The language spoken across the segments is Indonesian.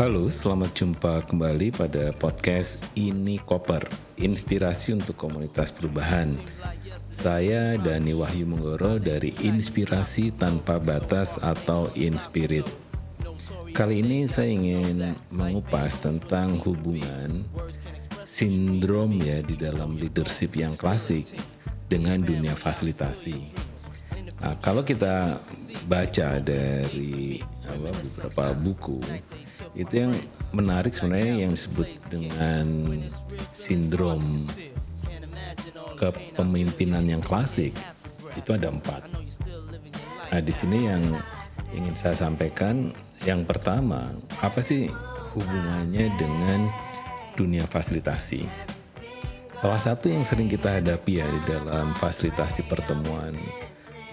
Halo, selamat jumpa kembali pada podcast Ini Koper, inspirasi untuk komunitas perubahan. Saya Dani Wahyu Menggoro dari Inspirasi Tanpa Batas atau Inspirit. Kali ini saya ingin mengupas tentang hubungan sindrom ya di dalam leadership yang klasik dengan dunia fasilitasi. Nah, kalau kita baca dari apa, beberapa buku, itu yang menarik sebenarnya yang disebut dengan sindrom kepemimpinan yang klasik itu ada empat. Nah di sini yang ingin saya sampaikan yang pertama apa sih hubungannya dengan dunia fasilitasi? Salah satu yang sering kita hadapi ya di dalam fasilitasi pertemuan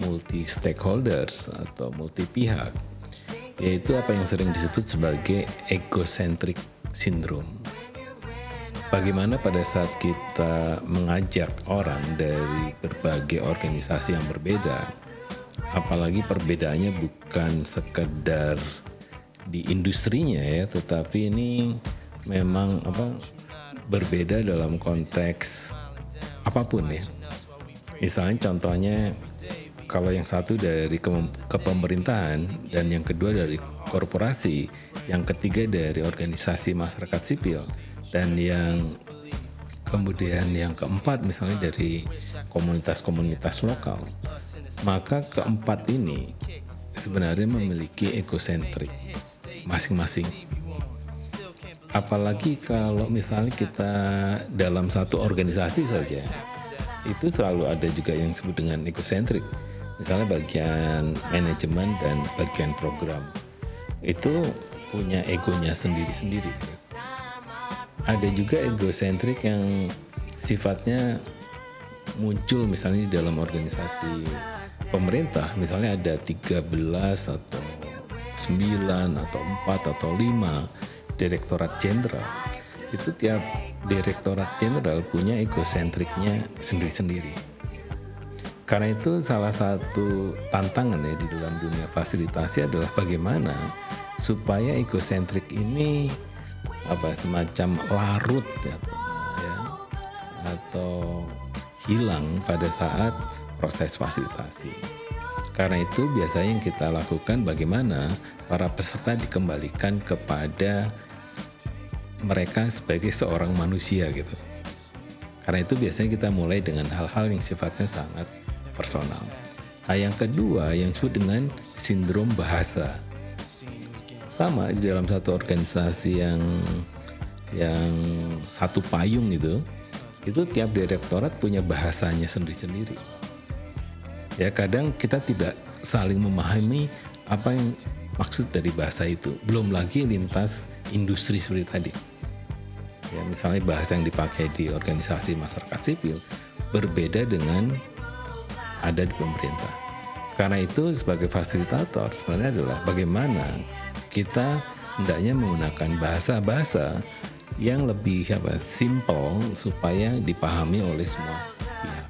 multi stakeholders atau multi pihak yaitu apa yang sering disebut sebagai egocentric syndrome. Bagaimana pada saat kita mengajak orang dari berbagai organisasi yang berbeda, apalagi perbedaannya bukan sekedar di industrinya ya, tetapi ini memang apa berbeda dalam konteks apa pun ya. Misalnya contohnya kalau yang satu dari kepemerintahan dan yang kedua dari korporasi, yang ketiga dari organisasi masyarakat sipil dan yang kemudian yang keempat misalnya dari komunitas-komunitas lokal. Maka keempat ini sebenarnya memiliki egosentrik masing-masing. Apalagi kalau misalnya kita dalam satu organisasi saja, itu selalu ada juga yang disebut dengan egosentrik misalnya bagian manajemen dan bagian program itu punya egonya sendiri-sendiri. Ada juga egosentrik yang sifatnya muncul misalnya di dalam organisasi pemerintah, misalnya ada 13 atau 9 atau 4 atau 5 direktorat jenderal. Itu tiap direktorat jenderal punya egosentriknya sendiri-sendiri karena itu salah satu tantangan ya di dalam dunia fasilitasi adalah bagaimana supaya egosentrik ini apa semacam larut ya, ya atau hilang pada saat proses fasilitasi. Karena itu biasanya yang kita lakukan bagaimana para peserta dikembalikan kepada mereka sebagai seorang manusia gitu. Karena itu biasanya kita mulai dengan hal-hal yang sifatnya sangat personal. Nah, yang kedua yang disebut dengan sindrom bahasa. Sama di dalam satu organisasi yang yang satu payung itu, itu tiap direktorat punya bahasanya sendiri-sendiri. Ya kadang kita tidak saling memahami apa yang maksud dari bahasa itu. Belum lagi lintas industri seperti tadi. Ya misalnya bahasa yang dipakai di organisasi masyarakat sipil berbeda dengan ada di pemerintah. Karena itu sebagai fasilitator sebenarnya adalah bagaimana kita hendaknya menggunakan bahasa-bahasa yang lebih apa simple supaya dipahami oleh semua pihak.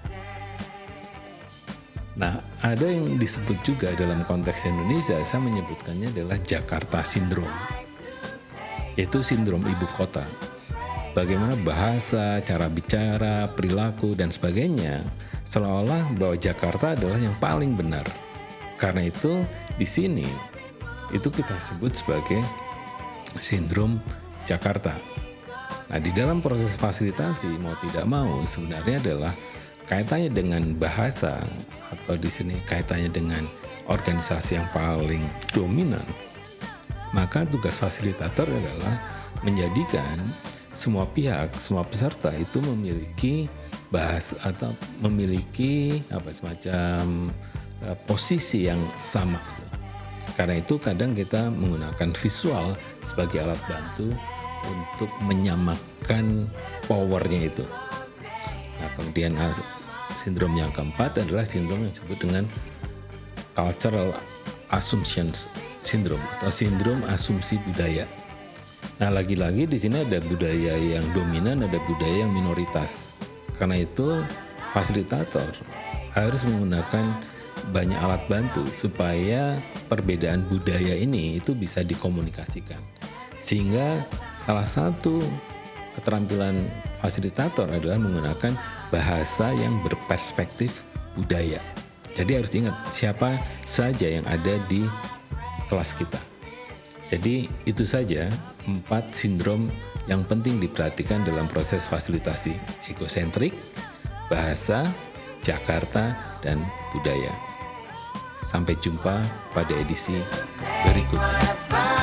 Nah, ada yang disebut juga dalam konteks Indonesia, saya menyebutkannya adalah Jakarta Syndrome. Yaitu sindrom ibu kota. Bagaimana bahasa, cara bicara, perilaku, dan sebagainya seolah-olah bahwa Jakarta adalah yang paling benar. Karena itu di sini itu kita sebut sebagai sindrom Jakarta. Nah, di dalam proses fasilitasi mau tidak mau sebenarnya adalah kaitannya dengan bahasa atau di sini kaitannya dengan organisasi yang paling dominan. Maka tugas fasilitator adalah menjadikan semua pihak, semua peserta itu memiliki bahas atau memiliki apa semacam uh, posisi yang sama. Karena itu kadang kita menggunakan visual sebagai alat bantu untuk menyamakan powernya itu. Nah, kemudian sindrom yang keempat adalah sindrom yang disebut dengan cultural assumptions syndrome atau sindrom asumsi budaya. Nah, lagi-lagi di sini ada budaya yang dominan, ada budaya yang minoritas. Karena itu fasilitator harus menggunakan banyak alat bantu supaya perbedaan budaya ini itu bisa dikomunikasikan Sehingga salah satu keterampilan fasilitator adalah menggunakan bahasa yang berperspektif budaya. Jadi harus diingat siapa saja yang ada di kelas kita. Jadi itu saja empat sindrom yang penting diperhatikan dalam proses fasilitasi ekosentrik, bahasa, Jakarta, dan budaya. Sampai jumpa pada edisi berikutnya.